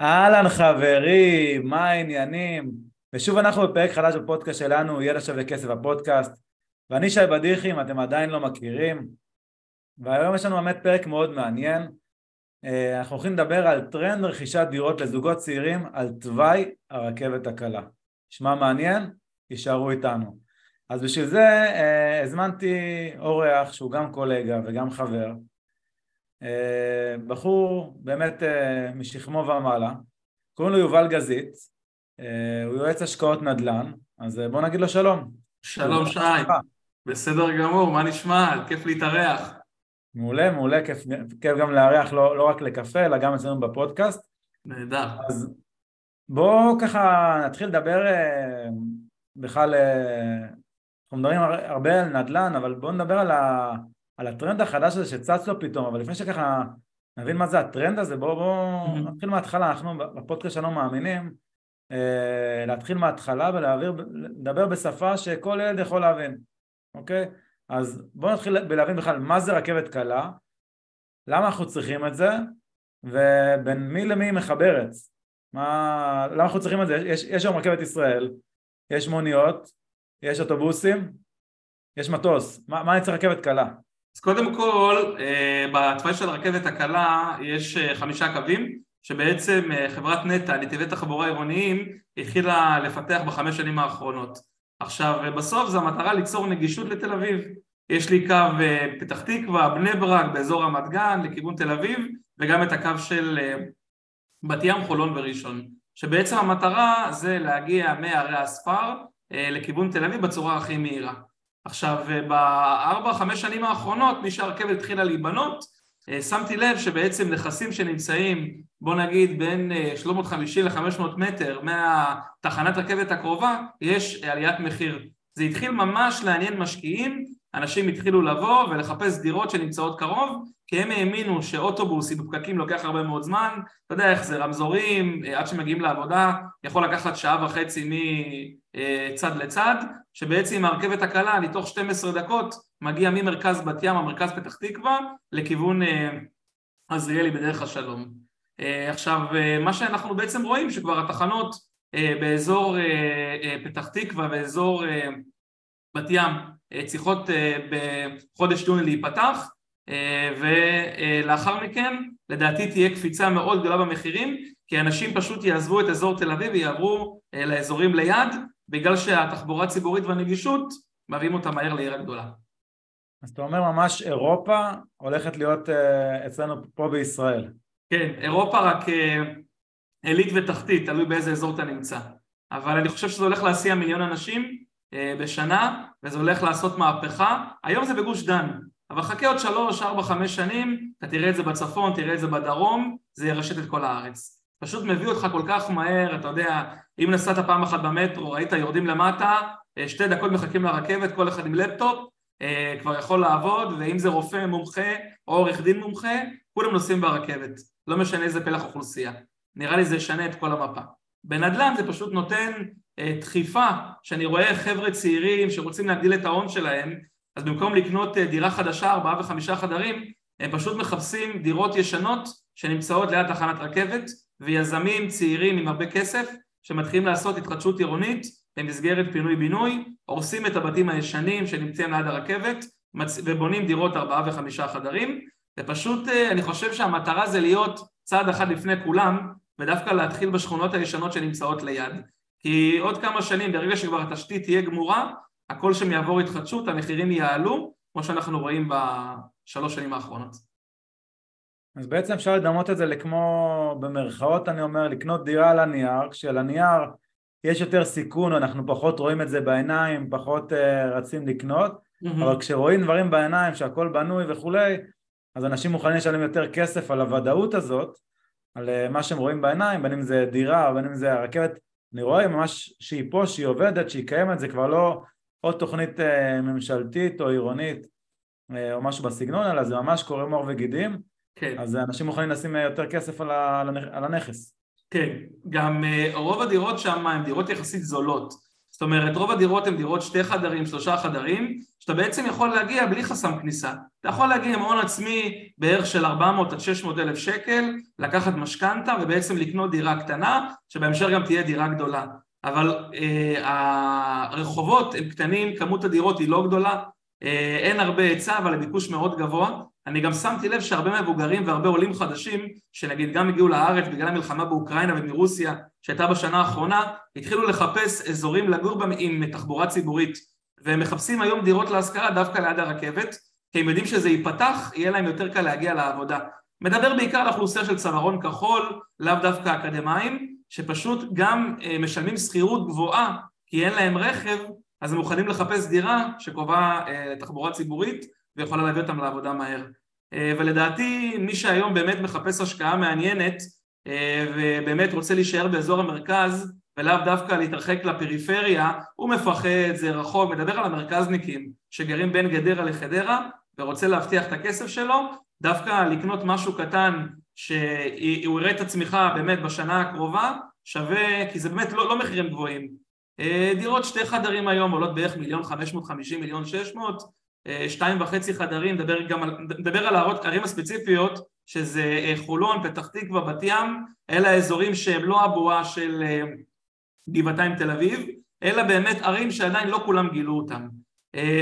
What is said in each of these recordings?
אהלן חברים, מה העניינים? ושוב אנחנו בפרק חדש בפודקאסט שלנו, ידע שווה כסף הפודקאסט ואני שי בדיחי, אם אתם עדיין לא מכירים. והיום יש לנו באמת פרק מאוד מעניין. אה, אנחנו הולכים לדבר על טרנד רכישת דירות לזוגות צעירים על תוואי הרכבת הקלה. נשמע מעניין? יישארו איתנו. אז בשביל זה אה, הזמנתי אורח שהוא גם קולגה וגם חבר בחור באמת אה, משכמו ומעלה, קוראים לו יובל גזית, אה, הוא יועץ השקעות נדל"ן, אז בוא נגיד לו שלום. שלום שי, בסדר גמור, מה נשמע? כיף להתארח. מעולה, מעולה, כיף, כיף גם לארח לא, לא רק לקפה, אלא גם אצלנו בפודקאסט. נהדר. אז בואו ככה נתחיל לדבר בכלל, אנחנו מדברים הרבה על נדל"ן, אבל בואו נדבר על ה... על הטרנד החדש הזה שצץ לו פתאום, אבל לפני שככה נבין מה זה הטרנד הזה, בואו בוא. נתחיל מההתחלה, אנחנו בפודקאסט שלנו מאמינים אה, להתחיל מההתחלה ולדבר בשפה שכל ילד יכול להבין, אוקיי? אז בואו נתחיל בלהבין בכלל מה זה רכבת קלה, למה אנחנו צריכים את זה, ובין מי למי היא מחברת, מה, למה אנחנו צריכים את זה, יש, יש היום רכבת ישראל, יש מוניות, יש אוטובוסים, יש מטוס, מה, מה אני צריך רכבת קלה? אז קודם כל, אה, בתוואי של הרכבת הקלה יש אה, חמישה קווים, שבעצם אה, חברת נטע, נתיבי תחבורה עירוניים, התחילה לפתח בחמש שנים האחרונות. עכשיו, בסוף זו המטרה ליצור נגישות לתל אביב. יש לי קו פתח תקווה, בני ברק, באזור רמת גן, לכיוון תל אביב, וגם את הקו של בת ים, חולון וראשון. שבעצם המטרה זה להגיע מערי הספר לכיוון תל אביב בצורה הכי מהירה. עכשיו בארבע חמש שנים האחרונות מי שהרכבת התחילה להיבנות אה, שמתי לב שבעצם נכסים שנמצאים בוא נגיד בין 350 אה, ל-500 מטר מהתחנת רכבת הקרובה יש עליית מחיר. זה התחיל ממש לעניין משקיעים אנשים התחילו לבוא ולחפש דירות שנמצאות קרוב כי הם האמינו שאוטובוס עם פקקים לוקח הרבה מאוד זמן, אתה יודע איך זה, רמזורים, אה, עד שמגיעים לעבודה, יכול לקחת שעה וחצי מצד לצד, שבעצם הרכבת הקלה, אני תוך 12 דקות מגיע ממרכז בת ים, המרכז פתח תקווה, לכיוון אה, עזריאלי בדרך השלום. אה, עכשיו, מה שאנחנו בעצם רואים, שכבר התחנות באזור פתח תקווה ואזור בת ים צריכות בחודש יוני להיפתח, ולאחר מכן לדעתי תהיה קפיצה מאוד גדולה במחירים כי אנשים פשוט יעזבו את אזור תל אביב ויעברו אה, לאזורים ליד בגלל שהתחבורה הציבורית והנגישות מביאים אותה מהר לעיר הגדולה. אז אתה אומר ממש אירופה הולכת להיות אה, אצלנו פה בישראל. כן, אירופה רק עילית ותחתית, תלוי באיזה אזור אתה נמצא. אבל אני חושב שזה הולך להסיע מיליון אנשים בשנה וזה הולך לעשות מהפכה. היום זה בגוש דן, אבל חכה עוד שלוש, ארבע, חמש שנים, אתה תראה את זה בצפון, תראה את זה בדרום, זה ירשת את כל הארץ. פשוט מביא אותך כל כך מהר, אתה יודע, אם נסעת פעם אחת במטרו, ראית יורדים למטה, אה, שתי דקות מחכים לרכבת, כל אחד עם לפטופ, אה, כבר יכול לעבוד, ואם זה רופא מומחה או עורך דין מומחה, כולם נוסעים ברכבת, לא משנה איזה פלח אוכלוסייה. נראה לי זה ישנה את כל המפה. בנדל"ן זה פשוט נותן אה, דחיפה, שאני רואה חבר'ה צעירים שרוצים להגדיל את ההון שלהם, אז במקום לקנות אה, דירה חדשה, ארבעה וחמישה חדרים, הם פשוט מחפשים דירות ישנות שנמצאות ליד תחנת רכבת, ויזמים צעירים עם הרבה כסף שמתחילים לעשות התחדשות עירונית במסגרת פינוי-בינוי, הורסים את הבתים הישנים שנמצאים ליד הרכבת ובונים דירות ארבעה וחמישה חדרים, ופשוט אה, אני חושב שהמטרה זה להיות צעד אחד לפני כולם, ודווקא להתחיל בשכונות הישנות שנמצאות ליד. כי עוד כמה שנים, ברגע שכבר התשתית תהיה גמורה, הכל שם יעבור התחדשות, המחירים יעלו, כמו שאנחנו רואים בשלוש שנים האחרונות. אז בעצם אפשר לדמות את זה לכמו, במרכאות אני אומר, לקנות דירה על הנייר, כשעל הנייר יש יותר סיכון, אנחנו פחות רואים את זה בעיניים, פחות uh, רצים לקנות, mm-hmm. אבל כשרואים דברים בעיניים שהכל בנוי וכולי, אז אנשים מוכנים לשלם יותר כסף על הוודאות הזאת, על uh, מה שהם רואים בעיניים, בין אם זה דירה, בין אם זה הרכבת, אני רואה ממש שהיא פה, שהיא עובדת, שהיא קיימת, זה כבר לא או תוכנית אה, ממשלתית או עירונית אה, או משהו בסגנון, אלא זה ממש קורם עור וגידים, כן. אז אנשים מוכנים לשים יותר כסף על הנכס. כן, גם רוב הדירות שם הן דירות יחסית זולות. זאת אומרת, רוב הדירות הן דירות שתי חדרים, שלושה חדרים, שאתה בעצם יכול להגיע בלי חסם כניסה. אתה יכול להגיע עם הון עצמי בערך של 400 עד 600 אלף שקל, לקחת משכנתה ובעצם לקנות דירה קטנה, שבהמשך גם תהיה דירה גדולה. אבל אה, הרחובות הם קטנים, כמות הדירות היא לא גדולה, אה, אין הרבה היצע אבל הביקוש מאוד גבוה. אני גם שמתי לב שהרבה מבוגרים והרבה עולים חדשים, שנגיד גם הגיעו לארץ בגלל המלחמה באוקראינה ומרוסיה שהייתה בשנה האחרונה, התחילו לחפש אזורים לגור בהם עם תחבורה ציבורית, והם מחפשים היום דירות להשכרה דווקא ליד הרכבת, כי הם יודעים שזה ייפתח, יהיה להם יותר קל להגיע לעבודה. מדבר בעיקר על אוכלוסייה של צווארון כחול, לאו דווקא אקדמאים, שפשוט גם אה, משלמים שכירות גבוהה כי אין להם רכב, אז הם מוכנים לחפש דירה שקרובה אה, לתחבורה ציבורית ויכולה להביא אותם לעבודה מהר. אה, ולדעתי מי שהיום באמת מחפש השקעה מעניינת ובאמת רוצה להישאר באזור המרכז ולאו דווקא להתרחק לפריפריה, הוא מפחד, זה רחוק, מדבר על המרכזניקים שגרים בין גדרה לחדרה ורוצה להבטיח את הכסף שלו, דווקא לקנות משהו קטן שהוא יראה את הצמיחה באמת בשנה הקרובה שווה, כי זה באמת לא, לא מחירים גבוהים. אה, דירות שתי חדרים היום עולות בערך מיליון חמש מאות חמישים, מיליון שש מאות, אה, שתיים וחצי חדרים, נדבר גם על, נדבר על הערים הספציפיות שזה אה, חולון, פתח תקווה, בת ים, אלה האזורים שהם לא הבועה של גבעתיים תל אביב, אלא באמת ערים שעדיין לא כולם גילו אותם.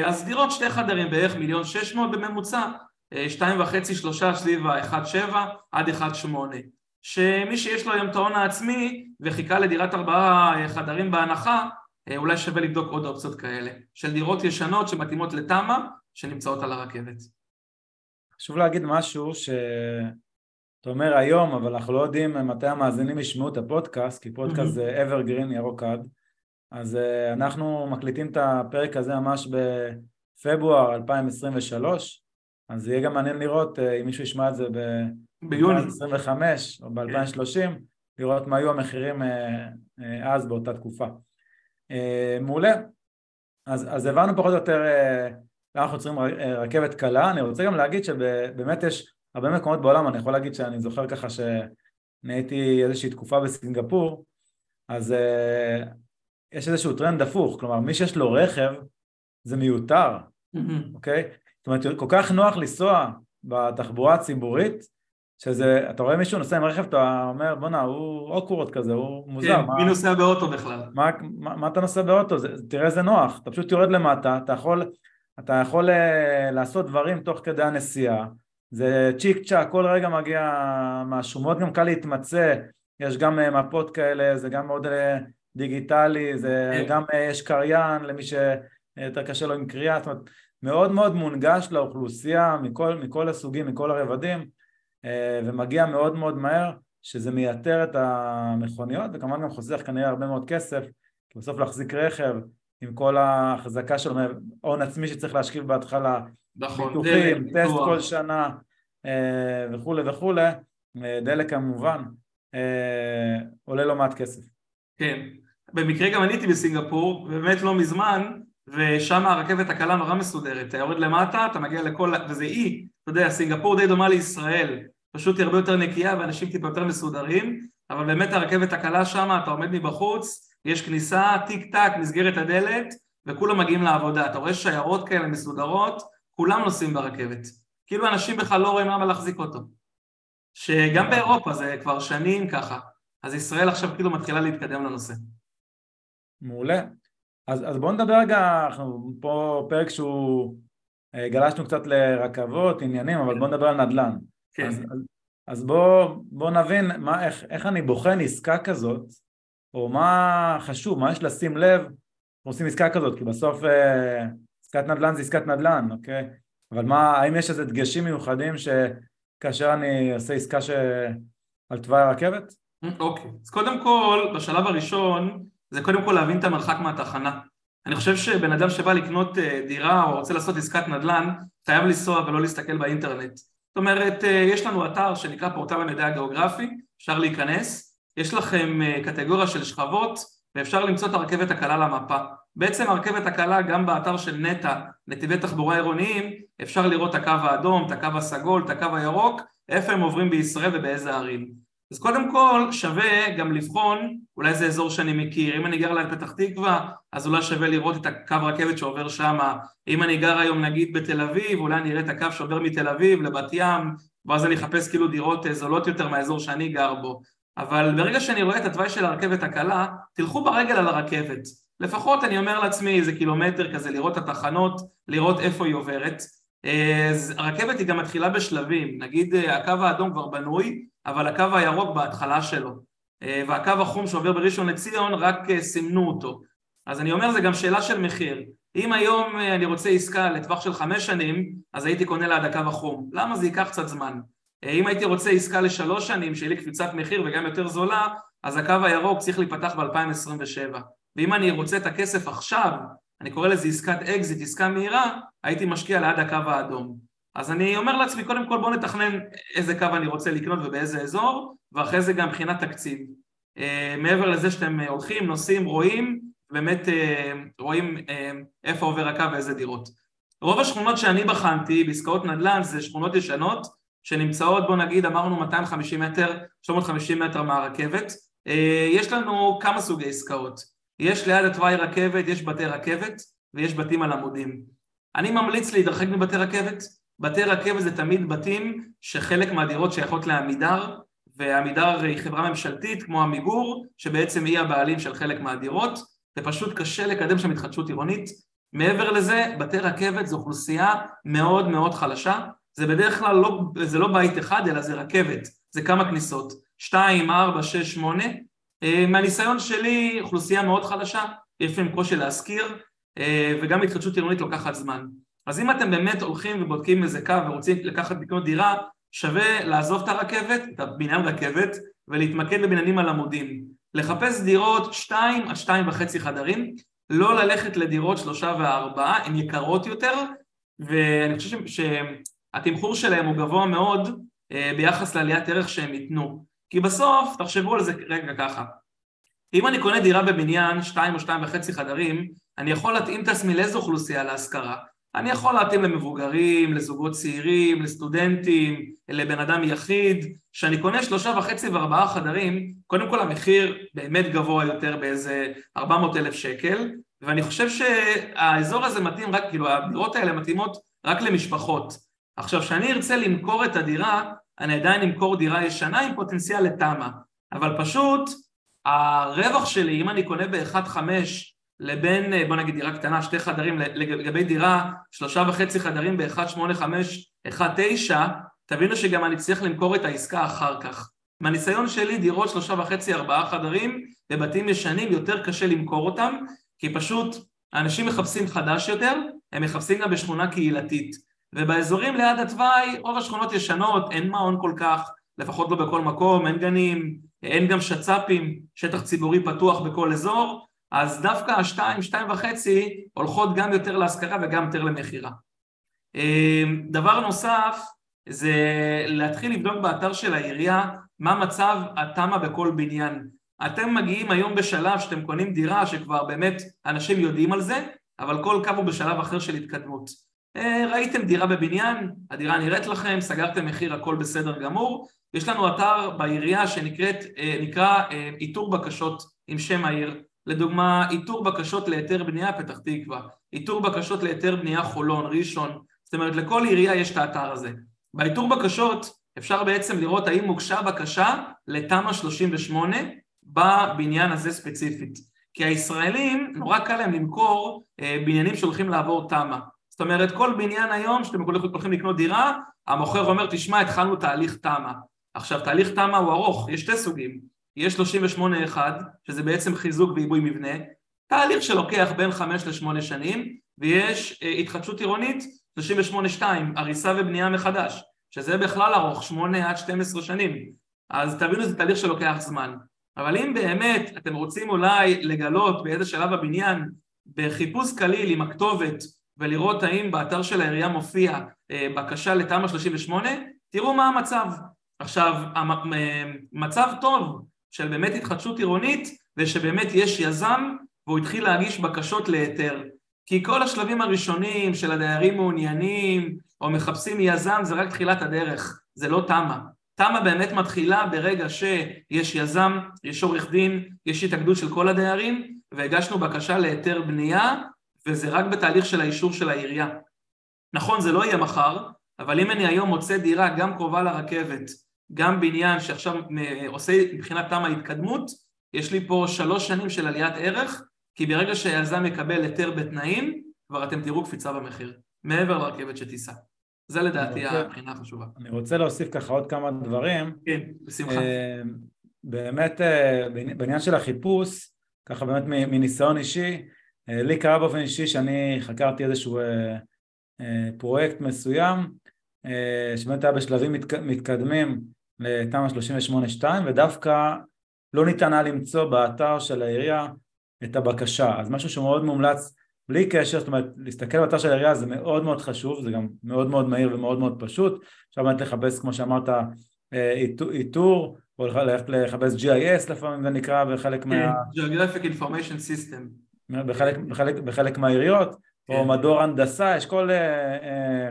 אז דירות שתי חדרים בערך מיליון שש מאות בממוצע, שתיים וחצי, שלושה סביב ה-1.7 עד 1.8 שמי שיש לו היום את ההון העצמי וחיכה לדירת ארבעה חדרים בהנחה אולי שווה לבדוק עוד אופציות כאלה של דירות ישנות שמתאימות לתמ"א שנמצאות על הרכבת. חשוב להגיד משהו שאתה אומר היום אבל אנחנו לא יודעים מתי המאזינים ישמעו את הפודקאסט כי פודקאסט mm-hmm. זה evergreen ירוק עד אז אנחנו מקליטים את הפרק הזה ממש בפברואר 2023 אז יהיה גם מעניין לראות אה, אם מישהו ישמע את זה ב-2025 או ב-2030, לראות מה היו המחירים אה, אה, אז באותה תקופה. מעולה. אז, אז הבנו פחות או יותר למה אנחנו יוצרים רכבת קלה, אני רוצה גם להגיד שבאמת יש הרבה מקומות בעולם, אני יכול להגיד שאני זוכר ככה שאני הייתי איזושהי תקופה בסינגפור, אז יש איזשהו טרנד הפוך, כלומר מי שיש לו רכב זה מיותר, אוקיי? mm-hmm. okay? זאת אומרת, כל כך נוח לנסוע בתחבורה הציבורית, שזה, אתה רואה מישהו נוסע עם רכב, אתה אומר בואנה, הוא awkward כזה, הוא מוזר. כן, מה, מי נוסע באוטו בכלל? מה, מה, מה אתה נוסע באוטו? זה, תראה איזה נוח, אתה פשוט יורד למטה, אתה יכול, אתה יכול uh, לעשות דברים תוך כדי הנסיעה, זה צ'יק צ'אק, כל רגע מגיע משהו, מאוד גם קל להתמצא, יש גם uh, מפות כאלה, זה גם מאוד uh, דיגיטלי, זה כן. גם יש קריין למי שיותר קשה לו עם קריאה, זאת אומרת מאוד מאוד מונגש לאוכלוסייה מכל, מכל הסוגים, מכל הרבדים אה, ומגיע מאוד מאוד מהר שזה מייתר את המכוניות וכמובן גם חוסך כנראה הרבה מאוד כסף כי בסוף להחזיק רכב עם כל ההחזקה שלו, הון עצמי שצריך להשקיף בהתחלה, נכון, ביטוחים, טסט ביטוח. כל שנה אה, וכולי וכולי, אה, דלק כמובן, עולה לא מעט כסף. כן, במקרה גם אני הייתי בסינגפור, באמת לא מזמן, ושם הרכבת הקלה נורא מסודרת, אתה יורד למטה, אתה מגיע לכל, וזה אי, אתה יודע, סינגפור די דומה לישראל, פשוט היא הרבה יותר נקייה ואנשים טיפה יותר מסודרים, אבל באמת הרכבת הקלה שם, אתה עומד מבחוץ, יש כניסה, טיק טק, נסגרת הדלת, וכולם מגיעים לעבודה, אתה רואה שיירות כאלה מסודרות, כולם נוסעים ברכבת, כאילו אנשים בכלל לא רואים למה להחזיק אותו, שגם באירופה זה כבר שנים ככה, אז ישראל עכשיו כאילו מתחילה להתקדם לנושא. מעולה. אז, אז בואו נדבר רגע, אנחנו פה פרק שהוא, אה, גלשנו קצת לרכבות, עניינים, אבל בואו נדבר על נדל"ן. כן. אז, אז, אז בואו בוא נבין מה, איך, איך אני בוחן עסקה כזאת, או מה חשוב, מה יש לשים לב, עושים עסקה כזאת, כי בסוף אה, עסקת נדל"ן זה עסקת נדל"ן, אוקיי? אבל מה, האם יש איזה דגשים מיוחדים שכאשר אני עושה עסקה ש... על תוואי הרכבת? אוקיי, אז קודם כל, בשלב הראשון, זה קודם כל להבין את המרחק מהתחנה. אני חושב שבן אדם שבא לקנות אה, דירה או רוצה לעשות עסקת נדל"ן, חייב לנסוע ולא להסתכל באינטרנט. זאת אומרת, אה, יש לנו אתר שנקרא פורטל המידע הגיאוגרפי, אפשר להיכנס, יש לכם אה, קטגוריה של שכבות ואפשר למצוא את הרכבת הקלה למפה. בעצם הרכבת הקלה גם באתר של נטע, נתיבי תחבורה עירוניים, אפשר לראות את הקו האדום, את הקו הסגול, את הקו הירוק, איפה הם עוברים בישראל ובאיזה ערים. אז קודם כל שווה גם לבחון, אולי זה אזור שאני מכיר, אם אני גר ליד פתח תקווה אז אולי שווה לראות את הקו רכבת שעובר שם, אם אני גר היום נגיד בתל אביב, אולי אני אראה את הקו שעובר מתל אביב לבת ים, ואז אני אחפש כאילו דירות זולות יותר מהאזור שאני גר בו, אבל ברגע שאני רואה את התוואי של הרכבת הקלה, תלכו ברגל על הרכבת, לפחות אני אומר לעצמי איזה קילומטר כזה, לראות את התחנות, לראות איפה היא עוברת, אז הרכבת היא גם מתחילה בשלבים, נגיד הקו האדום כבר בנוי, אבל הקו הירוק בהתחלה שלו, והקו החום שעובר בראשון לציון רק סימנו אותו, אז אני אומר זה גם שאלה של מחיר, אם היום אני רוצה עסקה לטווח של חמש שנים, אז הייתי קונה ליד הקו החום, למה זה ייקח קצת זמן? אם הייתי רוצה עסקה לשלוש שנים שיהיה לי קפיצת מחיר וגם יותר זולה, אז הקו הירוק צריך להיפתח ב-2027 ואם אני רוצה את הכסף עכשיו, אני קורא לזה עסקת אקזיט, עסקה מהירה, הייתי משקיע ליד הקו האדום. אז אני אומר לעצמי, קודם כל בוא נתכנן איזה קו אני רוצה לקנות ובאיזה אזור, ואחרי זה גם מבחינת תקציב. Uh, מעבר לזה שאתם הולכים, נוסעים, רואים, באמת uh, רואים איפה עובר הקו ואיזה דירות. רוב השכונות שאני בחנתי בעסקאות נדל"ן זה שכונות ישנות שנמצאות בוא נגיד אמרנו 250 מטר, 750 מטר מהרכבת, יש לנו כמה סוגי עסקאות, יש ליד התוואי רכבת, יש בתי רכבת ויש בתים על עמודים. אני ממליץ להתרחק מבתי רכבת, בתי רכבת זה תמיד בתים שחלק מהדירות שייכות לעמידר ועמידר היא חברה ממשלתית כמו עמיגור שבעצם היא הבעלים של חלק מהדירות. זה פשוט קשה לקדם שם התחדשות עירונית. מעבר לזה בתי רכבת זו אוכלוסייה מאוד מאוד חלשה. זה בדרך כלל לא, זה לא בית אחד אלא זה רכבת, זה כמה כניסות, שתיים, ארבע, שש, שמונה. אה, מהניסיון שלי אוכלוסייה מאוד חלשה, יש להם קושי להשכיר אה, וגם התחדשות עירונית לוקחת זמן. אז אם אתם באמת הולכים ובודקים איזה קו ורוצים לקחת לקנות דירה שווה לעזוב את הרכבת, את הבניין רכבת ולהתמקד בבניינים על עמודים. לחפש דירות שתיים עד שתיים וחצי חדרים לא ללכת לדירות שלושה וארבעה, הן יקרות יותר ואני חושב שהתמחור שלהם הוא גבוה מאוד אה, ביחס לעליית ערך שהם ייתנו כי בסוף, תחשבו על זה רגע ככה, אם אני קונה דירה בבניין שתיים או שתיים וחצי חדרים, אני יכול להתאים את עצמי לאיזו אוכלוסייה להשכרה. אני יכול להתאים למבוגרים, לזוגות צעירים, לסטודנטים, לבן אדם יחיד. כשאני קונה שלושה וחצי וארבעה חדרים, קודם כל המחיר באמת גבוה יותר באיזה ארבע מאות אלף שקל, ואני חושב שהאזור הזה מתאים רק, כאילו הדירות האלה מתאימות רק למשפחות. עכשיו, כשאני ארצה למכור את הדירה, אני עדיין אמכור דירה ישנה עם פוטנציאל לתמ"א, אבל פשוט הרווח שלי, אם אני קונה ב-1.5 לבין, בוא נגיד דירה קטנה, שתי חדרים, לגבי דירה, שלושה וחצי חדרים ב-1.85, 1.9, תבינו שגם אני צריך למכור את העסקה אחר כך. מהניסיון שלי, דירות שלושה וחצי, ארבעה חדרים, בבתים ישנים, יותר קשה למכור אותם, כי פשוט האנשים מחפשים חדש יותר, הם מחפשים גם בשכונה קהילתית. ובאזורים ליד התוואי רוב השכונות ישנות, אין מעון כל כך, לפחות לא בכל מקום, אין גנים, אין גם שצ"פים, שטח ציבורי פתוח בכל אזור, אז דווקא השתיים, שתיים וחצי הולכות גם יותר להשכרה וגם יותר למכירה. אמ, דבר נוסף זה להתחיל לבדוק באתר של העירייה מה מצב התמ"א בכל בניין. אתם מגיעים היום בשלב שאתם קונים דירה שכבר באמת אנשים יודעים על זה, אבל כל קו הוא בשלב אחר של התקדמות. אה, ראיתם דירה בבניין, הדירה נראית לכם, סגרתם מחיר, הכל בסדר גמור. יש לנו אתר בעירייה שנקרא אה, איתור בקשות עם שם העיר. לדוגמה, איתור בקשות להיתר בנייה פתח תקווה, איתור בקשות להיתר בנייה חולון, ראשון, זאת אומרת לכל עירייה יש את האתר הזה. באיתור בקשות אפשר בעצם לראות האם הוגשה בקשה לתמ"א 38 בבניין הזה ספציפית. כי הישראלים, נורא קל להם למכור אה, בניינים שהולכים לעבור תמ"א. אומרת, כל בניין היום שאתם הולכים לקנות דירה, המוכר אומר, תשמע, התחלנו תהליך תמ"א. עכשיו, תהליך תמ"א הוא ארוך, יש שתי סוגים. יש 38-1, שזה בעצם חיזוק ועיבוי מבנה, תהליך שלוקח בין 5 ל-8 שנים, ויש אה, התחדשות עירונית, 38-2, הריסה ובנייה מחדש, שזה בכלל ארוך, 8 עד 12 שנים. אז תבינו, זה תהליך שלוקח זמן. אבל אם באמת אתם רוצים אולי לגלות באיזה שלב הבניין, בחיפוש קליל עם הכתובת ולראות האם באתר של העירייה מופיע אה, בקשה לתמ"א 38, תראו מה המצב. עכשיו, מצב טוב של באמת התחדשות עירונית זה שבאמת יש יזם והוא התחיל להגיש בקשות להיתר. כי כל השלבים הראשונים של הדיירים מעוניינים או מחפשים יזם זה רק תחילת הדרך, זה לא תמ"א. תמ"א באמת מתחילה ברגע שיש יזם, יש עורך דין, יש התאגדות של כל הדיירים, והגשנו בקשה להיתר בנייה, וזה רק בתהליך של האישור של העירייה. נכון, זה לא יהיה מחר, אבל אם אני היום מוצא דירה גם קרובה לרכבת, גם בניין שעכשיו עושה מבחינת תמ"א התקדמות, יש לי פה שלוש שנים של עליית ערך, כי ברגע שהיזם יקבל היתר בתנאים, כבר אתם תראו קפיצה במחיר, מעבר לרכבת שתיסע. זה לדעתי הבחינה החשובה. אני רוצה להוסיף ככה עוד כמה דברים. כן, בשמחה. אה, באמת אה, בעניין של החיפוש, ככה באמת מניסיון אישי, לי קרה באופן אישי שאני חקרתי איזשהו פרויקט מסוים, שבאמת היה בשלבים מתקדמים לתמ"א 38-2 ודווקא לא ניתן היה למצוא באתר של העירייה את הבקשה, אז משהו שמאוד מומלץ בלי קשר, זאת אומרת להסתכל באתר של העירייה זה מאוד מאוד חשוב, זה גם מאוד מאוד מהיר ומאוד מאוד פשוט, אפשר באמת לחפש כמו שאמרת אה, איתור, או ללכת לחפש GIS לפעמים זה נקרא בחלק מה... כן, Geographic Information System. בחלק, בחלק, בחלק מהעיריות, כן. או מדור הנדסה, יש כל אה, אה,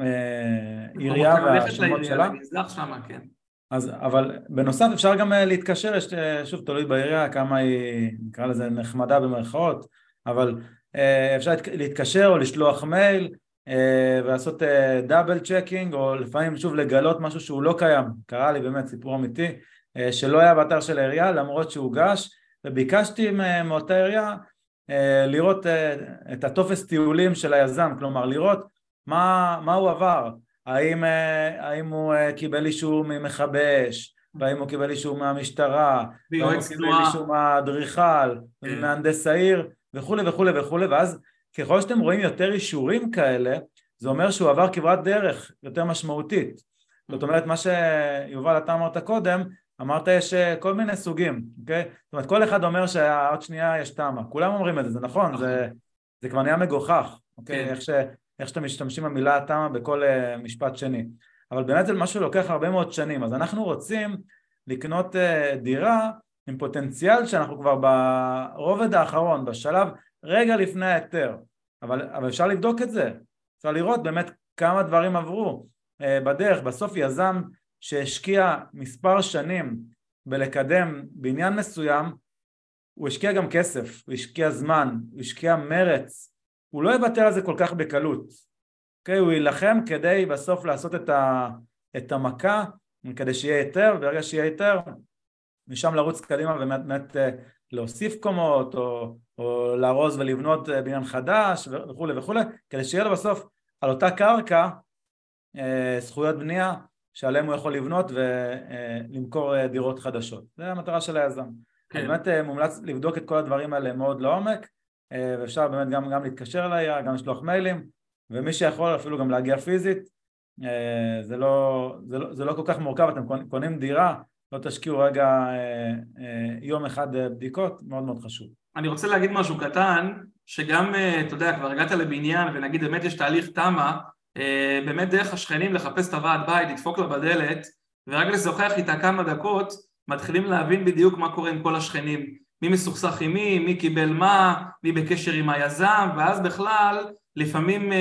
אה, עירייה והשמות שלה. כן. אז, אבל בנוסף אפשר גם אה, להתקשר, יש, שוב תלוי בעירייה כמה היא, נקרא לזה נחמדה במרכאות, אבל אה, אפשר להתקשר או לשלוח מייל אה, ולעשות double אה, checking או לפעמים שוב לגלות משהו שהוא לא קיים, קרה לי באמת סיפור אמיתי שלא היה באתר של העירייה למרות שהוגש וביקשתי מאותה עירייה לראות את הטופס טיולים של היזם, כלומר לראות מה, מה הוא עבר, האם, האם הוא קיבל אישור ממכבי אש, והאם הוא קיבל אישור מהמשטרה, והאם הוא קיבל אישור מהאדריכל, כן. ממהנדס העיר וכולי וכולי וכולי. ואז ככל שאתם רואים יותר אישורים כאלה זה אומר שהוא עבר כברת דרך יותר משמעותית. זאת אומרת מה שיובל אתה אמרת קודם אמרת יש אה, כל מיני סוגים, אוקיי? זאת אומרת כל אחד אומר שעוד שנייה יש תמה, כולם אומרים את זה, זה נכון, זה, נכון. זה כבר נהיה מגוחך, אוקיי? כן. איך, ש, איך שאתם משתמשים במילה תמה בכל uh, משפט שני, אבל באמת זה משהו שלוקח הרבה מאוד שנים, אז אנחנו רוצים לקנות uh, דירה עם פוטנציאל שאנחנו כבר ברובד האחרון, בשלב רגע לפני ההיתר, אבל, אבל אפשר לבדוק את זה, אפשר לראות באמת כמה דברים עברו אה, בדרך, בסוף יזם שהשקיע מספר שנים בלקדם בניין מסוים, הוא השקיע גם כסף, הוא השקיע זמן, הוא השקיע מרץ, הוא לא יוותר על זה כל כך בקלות, אוקיי? הוא יילחם כדי בסוף לעשות את, ה, את המכה, כדי שיהיה היתר, וברגע שיהיה היתר משם לרוץ קדימה ובאמת אה, להוסיף קומות או, או לארוז ולבנות אה, בניין חדש וכולי וכולי כדי שיהיה לו בסוף על אותה קרקע אה, זכויות בנייה שעליהם הוא יכול לבנות ולמכור דירות חדשות זה המטרה של היזם כן. באמת מומלץ לבדוק את כל הדברים האלה מאוד לעומק ואפשר באמת גם, גם להתקשר אליי, גם לשלוח מיילים ומי שיכול אפילו גם להגיע פיזית זה לא, זה לא, זה לא כל כך מורכב, אתם קונים דירה לא תשקיעו רגע אה, אה, יום אחד אה, בדיקות, מאוד מאוד חשוב. אני רוצה להגיד משהו קטן, שגם, אתה יודע, כבר הגעת לבניין ונגיד באמת יש תהליך תמ"א, באמת דרך השכנים לחפש את הוועד בית, לדפוק לה בדלת, ורק לשוחח איתה כמה דקות, מתחילים להבין בדיוק מה קורה עם כל השכנים. מי מסוכסך עם מי, מי קיבל מה, מי בקשר עם היזם, ואז בכלל, לפעמים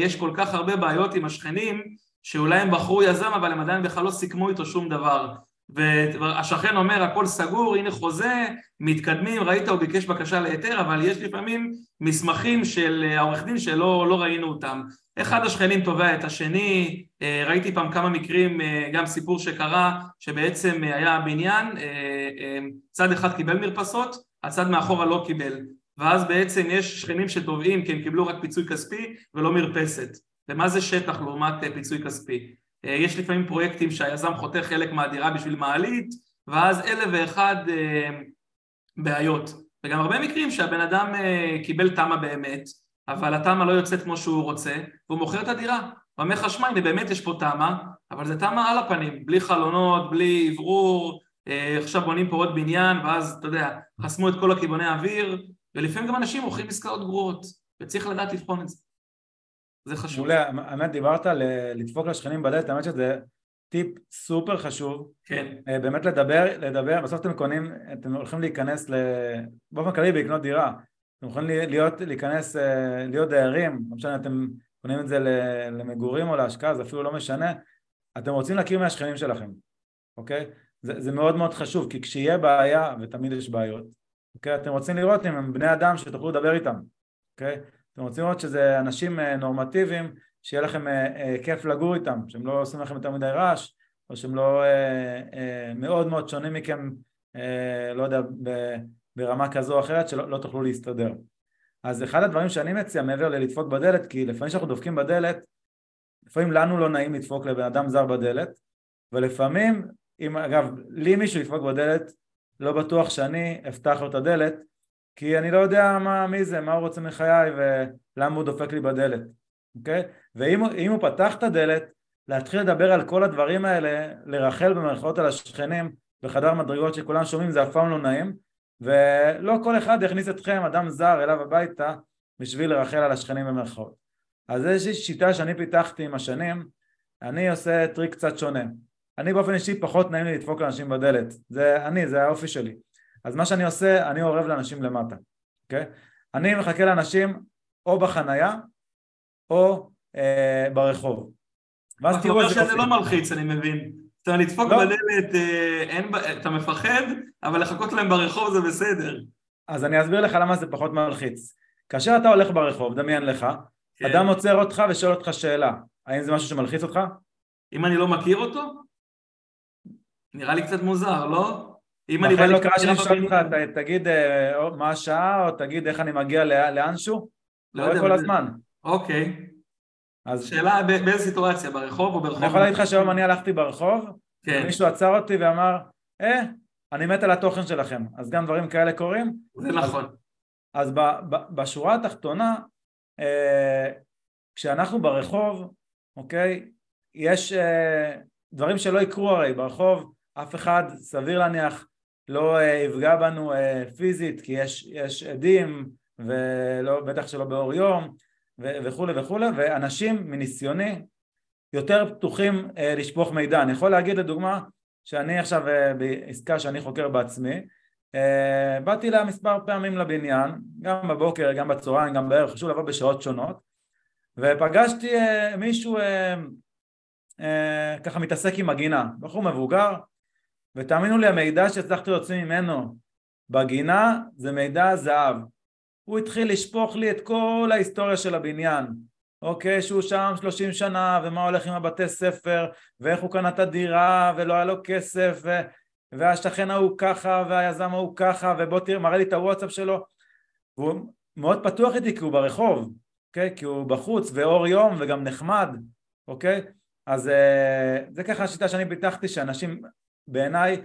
יש כל כך הרבה בעיות עם השכנים, שאולי הם בחרו יזם אבל הם עדיין בכלל לא סיכמו איתו שום דבר. והשכן אומר הכל סגור, הנה חוזה, מתקדמים, ראית הוא ביקש בקשה להיתר, אבל יש לפעמים מסמכים של העורך דין שלא לא ראינו אותם. אחד השכנים תובע את השני, אה, ראיתי פעם כמה מקרים, אה, גם סיפור שקרה, שבעצם אה, היה בניין, צד אחד קיבל מרפסות, הצד מאחורה לא קיבל, ואז בעצם יש שכנים שתובעים כי הם קיבלו רק פיצוי כספי ולא מרפסת. ומה זה שטח לעומת פיצוי כספי? יש לפעמים פרויקטים שהיזם חותך חלק מהדירה בשביל מעלית, ואז אלף ואחד בעיות. וגם הרבה מקרים שהבן אדם קיבל תמ"א באמת, אבל התמ"א לא יוצאת כמו שהוא רוצה, והוא מוכר את הדירה. הוא אומר לך, שמע, הנה באמת יש פה תמ"א, אבל זה תמ"א על הפנים, בלי חלונות, בלי אוורור, עכשיו בונים פה עוד בניין, ואז, אתה יודע, חסמו את כל הכיווני האוויר, ולפעמים גם אנשים מוכרים עסקאות גרועות, וצריך לדעת לבחון את זה. זה חשוב. מעולה, האמת דיברת על לדפוק לשכנים בדלת, האמת שזה טיפ סופר חשוב. כן. אה, באמת לדבר, לדבר, בסוף אתם קונים, אתם הולכים להיכנס, ל... באופן כללי לקנות דירה. אתם יכולים להיות, להיכנס, אה, להיות דיירים, לא משנה, אתם קונים את זה למגורים או להשקעה, זה אפילו לא משנה. אתם רוצים להכיר מהשכנים שלכם, אוקיי? זה, זה מאוד מאוד חשוב, כי כשיהיה בעיה, ותמיד יש בעיות, אוקיי? אתם רוצים לראות אם הם בני אדם שתוכלו לדבר איתם, אוקיי? אתם רוצים לראות שזה אנשים אה, נורמטיביים, שיהיה לכם אה, כיף לגור איתם, שהם לא עושים לכם יותר מדי רעש, או שהם לא מאוד מאוד שונים מכם, לא יודע, ברמה כזו או אחרת, שלא לא תוכלו להסתדר. אז אחד הדברים שאני מציע מעבר ללדפוק בדלת, כי לפעמים שאנחנו דופקים בדלת, לפעמים לנו לא נעים לדפוק לבן אדם זר בדלת, ולפעמים, אם אגב, לי מישהו ידפוק בדלת, לא בטוח שאני אפתח לו את הדלת, כי אני לא יודע מה, מי זה, מה הוא רוצה מחיי ולמה הוא דופק לי בדלת, אוקיי? ואם הוא פתח את הדלת, להתחיל לדבר על כל הדברים האלה, לרחל במרכאות על השכנים בחדר מדרגות שכולם שומעים, זה אף פעם לא נעים, ולא כל אחד יכניס אתכם, אדם זר, אליו הביתה בשביל לרחל על השכנים במרכאות. אז זו איזושהי שיטה שאני פיתחתי עם השנים, אני עושה טריק קצת שונה. אני באופן אישי פחות נעים לי לדפוק לאנשים בדלת, זה אני, זה האופי שלי. אז מה שאני עושה, אני אורב לאנשים למטה, אוקיי? אני מחכה לאנשים או בחנייה או אה, ברחוב. ואז תראו איזה... אתה אומר שזה לא מלחיץ, אני מבין. אתה לדפוק לא. בדלת, אה, אתה מפחד, אבל לחכות להם ברחוב זה בסדר. אז אני אסביר לך למה זה פחות מלחיץ. כאשר אתה הולך ברחוב, דמיין לך, כן. אדם עוצר אותך ושואל אותך שאלה, האם זה משהו שמלחיץ אותך? אם אני לא מכיר אותו? נראה לי קצת מוזר, לא? אם אני... לכן לא קרה שאני שואל אותך, תגיד אה, מה השעה, או תגיד איך אני מגיע לאנשהו? לא יודע. כל הזמן. אוקיי. אז... שאלה באיזה סיטואציה, ברחוב או ברחוב? אני יכול להגיד לך שהיום אני הלכתי ברחוב, כן. ומישהו עצר אותי ואמר, אה, אני מת על התוכן שלכם, אז גם דברים כאלה קורים. זה נכון. אז, אז ב, ב, בשורה התחתונה, אה, כשאנחנו ברחוב, אוקיי, יש אה, דברים שלא יקרו הרי ברחוב, אף אחד, סביר להניח, לא אה, יפגע בנו אה, פיזית, כי יש, יש עדים, ובטח שלא באור יום, וכולי וכולי, ואנשים מניסיוני יותר פתוחים אה, לשפוך מידע. אני יכול להגיד לדוגמה שאני עכשיו אה, בעסקה שאני חוקר בעצמי, אה, באתי אליה מספר פעמים לבניין, גם בבוקר, גם בצהריים, גם בערב, חשוב לבוא בשעות שונות, ופגשתי אה, מישהו אה, אה, ככה מתעסק עם הגינה, בחור מבוגר, ותאמינו לי המידע שהצלחתי להוציא ממנו בגינה זה מידע זהב הוא התחיל לשפוך לי את כל ההיסטוריה של הבניין, אוקיי, שהוא שם שלושים שנה, ומה הולך עם הבתי ספר, ואיך הוא קנה את הדירה, ולא היה לו כסף, ו... והשכן ההוא ככה, והיזם ההוא ככה, ובוא תראה, מראה לי את הוואטסאפ שלו, והוא מאוד פתוח איתי כי הוא ברחוב, אוקיי, כי הוא בחוץ, ואור יום, וגם נחמד, אוקיי, אז אה, זה ככה השיטה שאני פיתחתי, שאנשים בעיניי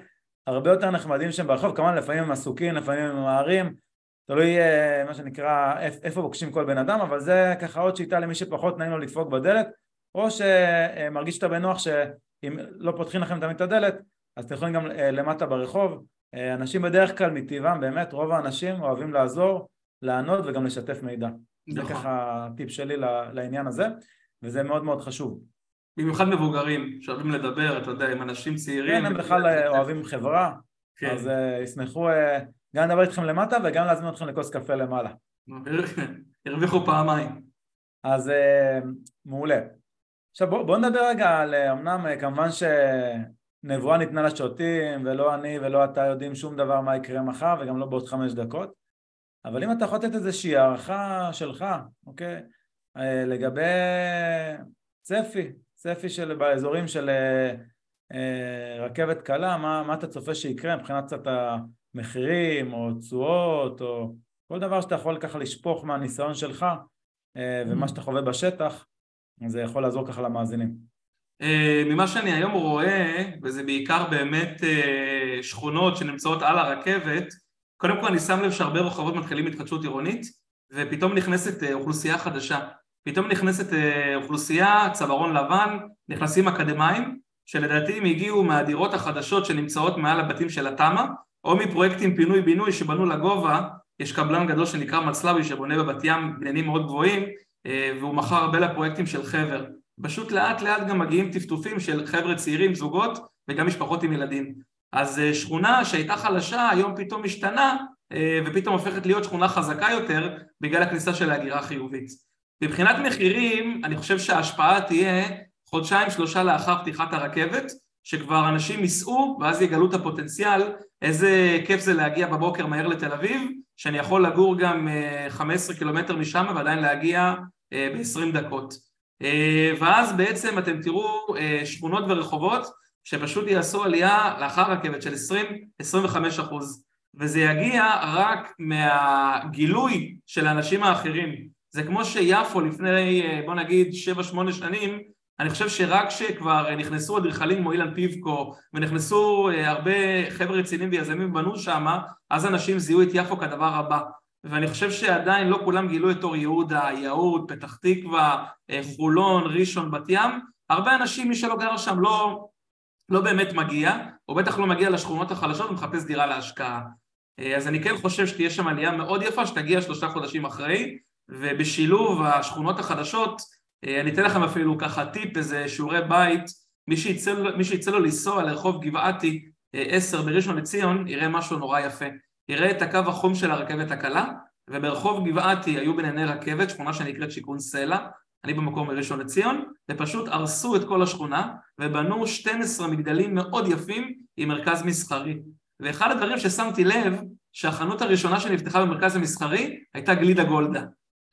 הרבה יותר נחמדים שהם ברחוב, כמובן לפעמים הם עסוקים, לפעמים הם ממהרים, תלוי אה, מה שנקרא איפה פוגשים כל בן אדם, אבל זה ככה עוד שיטה למי שפחות נעים לו לדפוק בדלת, או שמרגיש שאתה בנוח שאם לא פותחים לכם תמיד את הדלת, אז אתם יכולים גם אה, למטה ברחוב. אה, אנשים בדרך כלל מטבעם, באמת, רוב האנשים אוהבים לעזור, לענות וגם לשתף מידע. נכון. זה ככה הטיפ שלי לעניין הזה, וזה מאוד מאוד חשוב. במיוחד מבוגרים, שאוהבים לדבר, אתה יודע, עם אנשים צעירים. כן, הם בכלל אוהבים חברה, כן. אז ישמחו גם לדבר איתכם למטה וגם להזמין אתכם לכוס קפה למעלה. הרוויחו פעמיים. אז אה, מעולה. עכשיו בואו בוא נדבר רגע על, אה, אמנם אה, כמובן שנבואה ניתנה לשוטים ולא אני ולא אתה יודעים שום דבר מה יקרה מחר וגם לא בעוד חמש דקות אבל אם אתה יכול לתת איזושהי הערכה שלך, אוקיי, לגבי צפי, צפי של באזורים של רכבת קלה, מה, מה אתה צופה שיקרה מבחינת קצת מחירים או תשואות או כל דבר שאתה יכול ככה לשפוך מהניסיון שלך אה, ומה שאתה חווה בשטח, זה יכול לעזור ככה למאזינים. אה, ממה שאני היום רואה, וזה בעיקר באמת אה, שכונות שנמצאות על הרכבת, קודם כל אני שם לב שהרבה רחובות מתחילים התחדשות עירונית ופתאום נכנסת אוכלוסייה חדשה. פתאום נכנסת אוכלוסייה, צווארון לבן, נכנסים אקדמאים, שלדעתי הם הגיעו מהדירות החדשות שנמצאות מעל הבתים של התמ"א, או מפרויקטים פינוי-בינוי שבנו לגובה, יש קבלן גדול שנקרא מצלבי שבונה בבת ים בניינים מאוד גבוהים אה, והוא מכר הרבה לפרויקטים של חבר. פשוט לאט לאט גם מגיעים טפטופים של חבר'ה צעירים, זוגות וגם משפחות עם ילדים. אז אה, שכונה שהייתה חלשה היום פתאום משתנה אה, ופתאום הופכת להיות שכונה חזקה יותר בגלל הכניסה של ההגירה החיובית. מבחינת מחירים אני חושב שההשפעה תהיה חודשיים שלושה לאחר פתיחת הרכבת, שכבר אנשים ייסעו ואז יגלו את הפוטנציאל, איזה כיף זה להגיע בבוקר מהר לתל אביב, שאני יכול לגור גם 15 קילומטר משם ועדיין להגיע ב-20 דקות. ואז בעצם אתם תראו שכונות ורחובות שפשוט יעשו עלייה לאחר רכבת של 20-25 אחוז וזה יגיע רק מהגילוי של האנשים האחרים זה כמו שיפו לפני בוא נגיד 7-8 שנים אני חושב שרק כשכבר נכנסו אדריכלים כמו אילן פיבקו ונכנסו הרבה חבר'ה רציניים ויזמים ובנו שמה אז אנשים זיהו את יפו כדבר הבא ואני חושב שעדיין לא כולם גילו את אור יהודה, יהוד, פתח תקווה, חולון, ראשון, בת ים הרבה אנשים מי שלא גר שם לא, לא באמת מגיע, או בטח לא מגיע לשכונות החלשות ומחפש דירה להשקעה. אה, אז אני כן חושב שתהיה שם עלייה מאוד יפה שתגיע שלושה חודשים אחרי, ובשילוב השכונות החדשות, אה, אני אתן לכם אפילו ככה טיפ, איזה שיעורי בית, מי שיצא, לו לנסוע לרחוב גבעתי 10 אה, בראשון לציון, יראה משהו נורא יפה. יראה את הקו החום של הרכבת הקלה, וברחוב גבעתי היו בנייני רכבת, שכונה שנקראת שיכון סלע, אני במקום מראשון לציון, ופשוט הרסו את כל השכונה ובנו 12 מגדלים מאוד יפים עם מרכז מסחרי. ואחד הדברים ששמתי לב, שהחנות הראשונה שנפתחה במרכז המסחרי הייתה גלידה גולדה.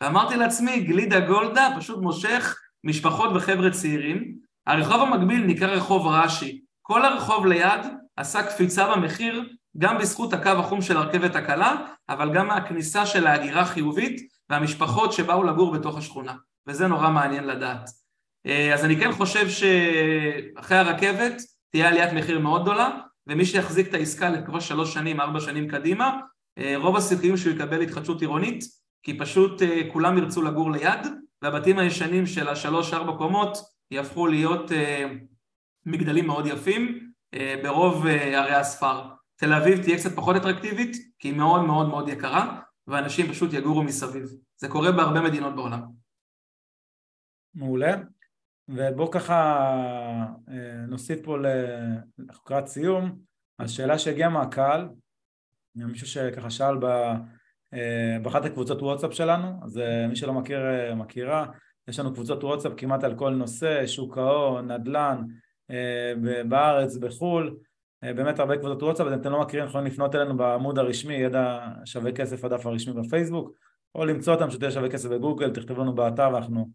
ואמרתי לעצמי, גלידה גולדה פשוט מושך משפחות וחבר'ה צעירים. הרחוב המקביל נקרא רחוב רש"י. כל הרחוב ליד עשה קפיצה במחיר, גם בזכות הקו החום של הרכבת הקלה, אבל גם מהכניסה של ההגירה החיובית והמשפחות שבאו לגור בתוך השכונה. וזה נורא מעניין לדעת. אה, אז אני כן חושב שאחרי הרכבת תהיה עליית מחיר מאוד גדולה, ומי שיחזיק את העסקה לקרוא שלוש שנים, ארבע שנים קדימה, אה, רוב הסיכויים שהוא יקבל התחדשות עירונית, כי פשוט אה, כולם ירצו לגור ליד, והבתים הישנים של השלוש-ארבע קומות יהפכו להיות מגדלים מאוד יפים ברוב ערי הספר. תל אביב תהיה קצת פחות אטרקטיבית, כי היא מאוד מאוד מאוד יקרה, ואנשים פשוט יגורו מסביב. זה קורה בהרבה מדינות בעולם. מעולה. ובואו ככה אה, נוסיף פה לקראת סיום, אז שאלה שהגיעה מהקהל, מישהו שככה שאל אה, באחת הקבוצות וואטסאפ שלנו, אז אה, מי שלא מכיר, מכירה, יש לנו קבוצות וואטסאפ כמעט על כל נושא, שוק ההון, נדל"ן, בארץ, בחו"ל, באמת הרבה קבוצות וואטסאפ, אז אם אתם לא מכירים יכולים לפנות אלינו בעמוד הרשמי, ידע שווה כסף הדף הרשמי בפייסבוק, או למצוא אותם שתהיה שווה כסף בגוגל, תכתבו לנו באתר ואנחנו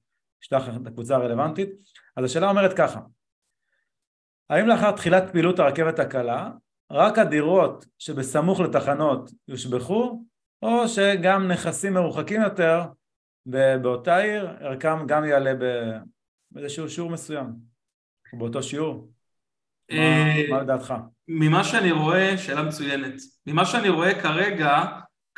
נשלח את הקבוצה הרלוונטית. אז השאלה אומרת ככה, האם לאחר תחילת פעילות הרכבת הקלה, רק הדירות שבסמוך לתחנות יושבחו, או שגם נכסים מרוחקים יותר באותה עיר, ערכם גם יעלה באיזשהו שיעור מסוים, או באותו שיעור? מה לדעתך? ממה שאני רואה, שאלה מצוינת, ממה שאני רואה כרגע,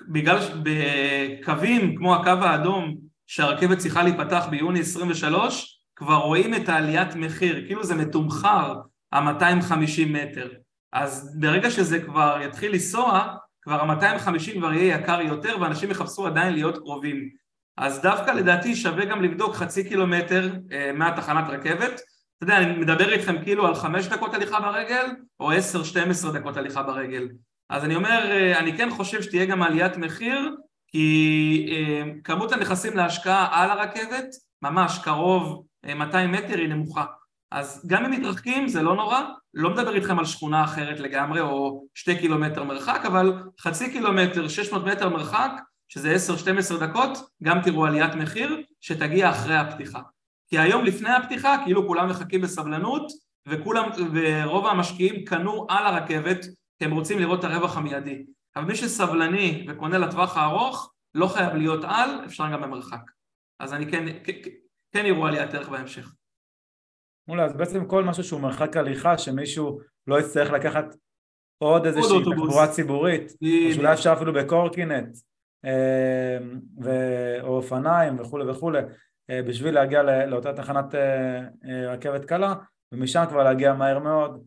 בגלל בקווים כמו הקו האדום שהרכבת צריכה להיפתח ביוני 23, כבר רואים את העליית מחיר, כאילו זה מתומחר ה-250 מטר. אז ברגע שזה כבר יתחיל לנסוע, כבר ה-250 כבר יהיה יקר יותר ואנשים יחפשו עדיין להיות קרובים. אז דווקא לדעתי שווה גם לבדוק חצי קילומטר אה, מהתחנת רכבת. אתה יודע, אני מדבר איתכם כאילו על חמש דקות הליכה ברגל, או עשר, שתים עשרה דקות הליכה ברגל. אז אני אומר, אה, אני כן חושב שתהיה גם עליית מחיר, כי אה, כמות הנכסים להשקעה על הרכבת, ממש קרוב 200 אה, מטר היא נמוכה. אז גם אם מתרחקים זה לא נורא, לא מדבר איתכם על שכונה אחרת לגמרי או שתי קילומטר מרחק, אבל חצי קילומטר, 600 מטר מרחק, שזה 10-12 דקות, גם תראו עליית מחיר שתגיע אחרי הפתיחה. כי היום לפני הפתיחה כאילו כולם מחכים בסבלנות וכולם, ורוב המשקיעים קנו על הרכבת כי הם רוצים לראות את הרווח המיידי. אבל מי שסבלני וקונה לטווח הארוך, לא חייב להיות על, אפשר גם במרחק. אז אני כן, כן יראו עליית ערך בהמשך. מעולה, אז בעצם כל משהו שהוא מרחק הליכה, שמישהו לא יצטרך לקחת עוד איזושהי תחבורה ציבורית, או שאולי אפשר אפילו בקורקינט, אה, או אופניים וכולי וכולי, אה, בשביל להגיע לאותה תחנת אה, רכבת קלה, ומשם כבר להגיע מהר מאוד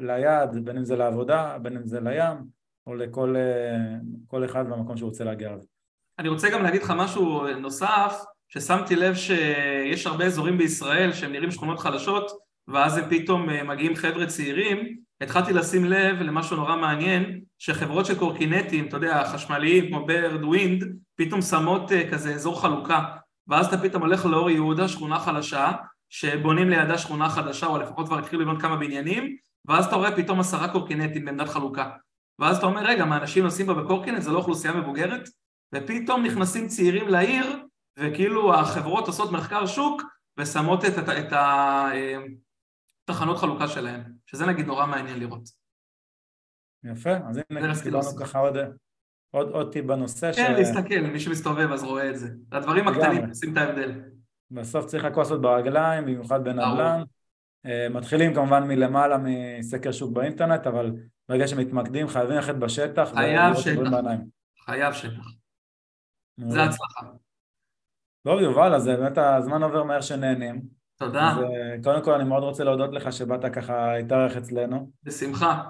ליעד, בין אם זה לעבודה, בין אם זה לים, או לכל אחד במקום שהוא רוצה להגיע אליו. אני רוצה גם להגיד לך משהו נוסף, ששמתי לב שיש הרבה אזורים בישראל שהם נראים שכונות חלשות, ואז הם פתאום אה, מגיעים חבר'ה צעירים, התחלתי לשים לב למשהו נורא מעניין, שחברות של קורקינטים, אתה יודע, חשמליים כמו Bird ו Wind, פתאום שמות אה, כזה אזור חלוקה, ואז אתה פתאום הולך לאור יהודה, שכונה חלשה, שבונים לידה שכונה חדשה, או לפחות כבר התחילו לבנות כמה בניינים, ואז אתה רואה פתאום עשרה קורקינטים בעמדת חלוקה. ואז אתה אומר, רגע, מה אנשים נוסעים בה בקורקינט, זה לא אוכלוסייה מבוגרת? ופתאום נכנסים צעירים לעיר, וכאילו החברות עושות מחקר שוק, ושמות את, את, את התחנות אה, חלוקה שלהם, שזה נגיד נורא מעניין לראות. יפה, אז הנה קיבלנו ככה עוד, עוד, עוד טיפ בנושא. כן, ש... להסתכל, מי שמסתובב אז רואה את זה. הדברים הקטנים עושים את ההבדל. בסוף צריך הכל לעשות ברגליים, במיוחד בנדל"ן. אה, מתחילים כמובן מלמעלה מסקר שוק באינטרנט, אבל ברגע שמתמקדים חייבים ללכת בשטח. חייב שטח. חייב שטח. זה הצלחה. טוב יובל, אז באמת הזמן עובר מהר שנהנים. תודה. אז אה, קודם כל אני מאוד רוצה להודות לך שבאת ככה להתארח אצלנו. בשמחה.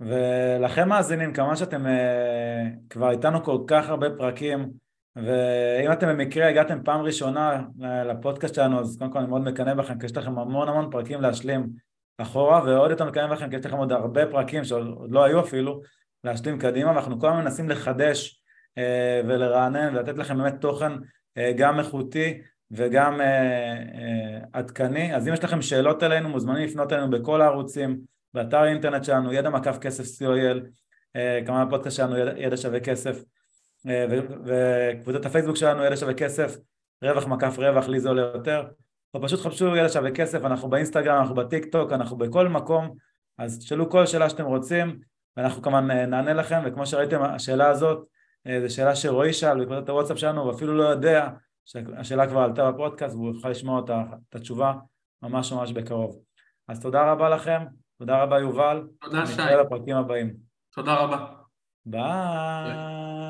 ולכם מאזינים, כמובן שאתם uh, כבר איתנו כל כך הרבה פרקים ואם אתם במקרה הגעתם פעם ראשונה לפודקאסט שלנו אז קודם כל אני מאוד מקנא בכם כי יש לכם המון המון פרקים להשלים אחורה ועוד יותר מקנא בכם כי יש לכם עוד הרבה פרקים שעוד לא היו אפילו להשלים קדימה ואנחנו כל הזמן מנסים לחדש ולרענן ולתת לכם באמת תוכן גם איכותי וגם עדכני. אז אם יש לכם שאלות אלינו מוזמנים לפנות אלינו בכל הערוצים באתר האינטרנט שלנו, ידע מקף כסף co.il, אה, כמובן הפודקאסט שלנו ידע שווה כסף, אה, וקבוצת הפייסבוק שלנו ידע שווה כסף, רווח מקף רווח, לי זה עולה יותר, או פשוט חפשו ידע שווה כסף, אנחנו באינסטגרם, אנחנו בטיק טוק, אנחנו בכל מקום, אז תשאלו כל שאלה שאתם רוצים, ואנחנו כמובן אה, נענה לכם, וכמו שראיתם השאלה הזאת, זו שאלה שרועי שאל בקבוצת הוואטסאפ שלנו, ואפילו לא יודע שהשאלה כבר עלתה בפודקאסט והוא יוכל לשמוע אותה, את התשובה ממש ממש בקרוב. אז תודה רבה לכם, תודה רבה יובל. תודה שי. נתראה לפרקים הבאים. תודה רבה. ביי.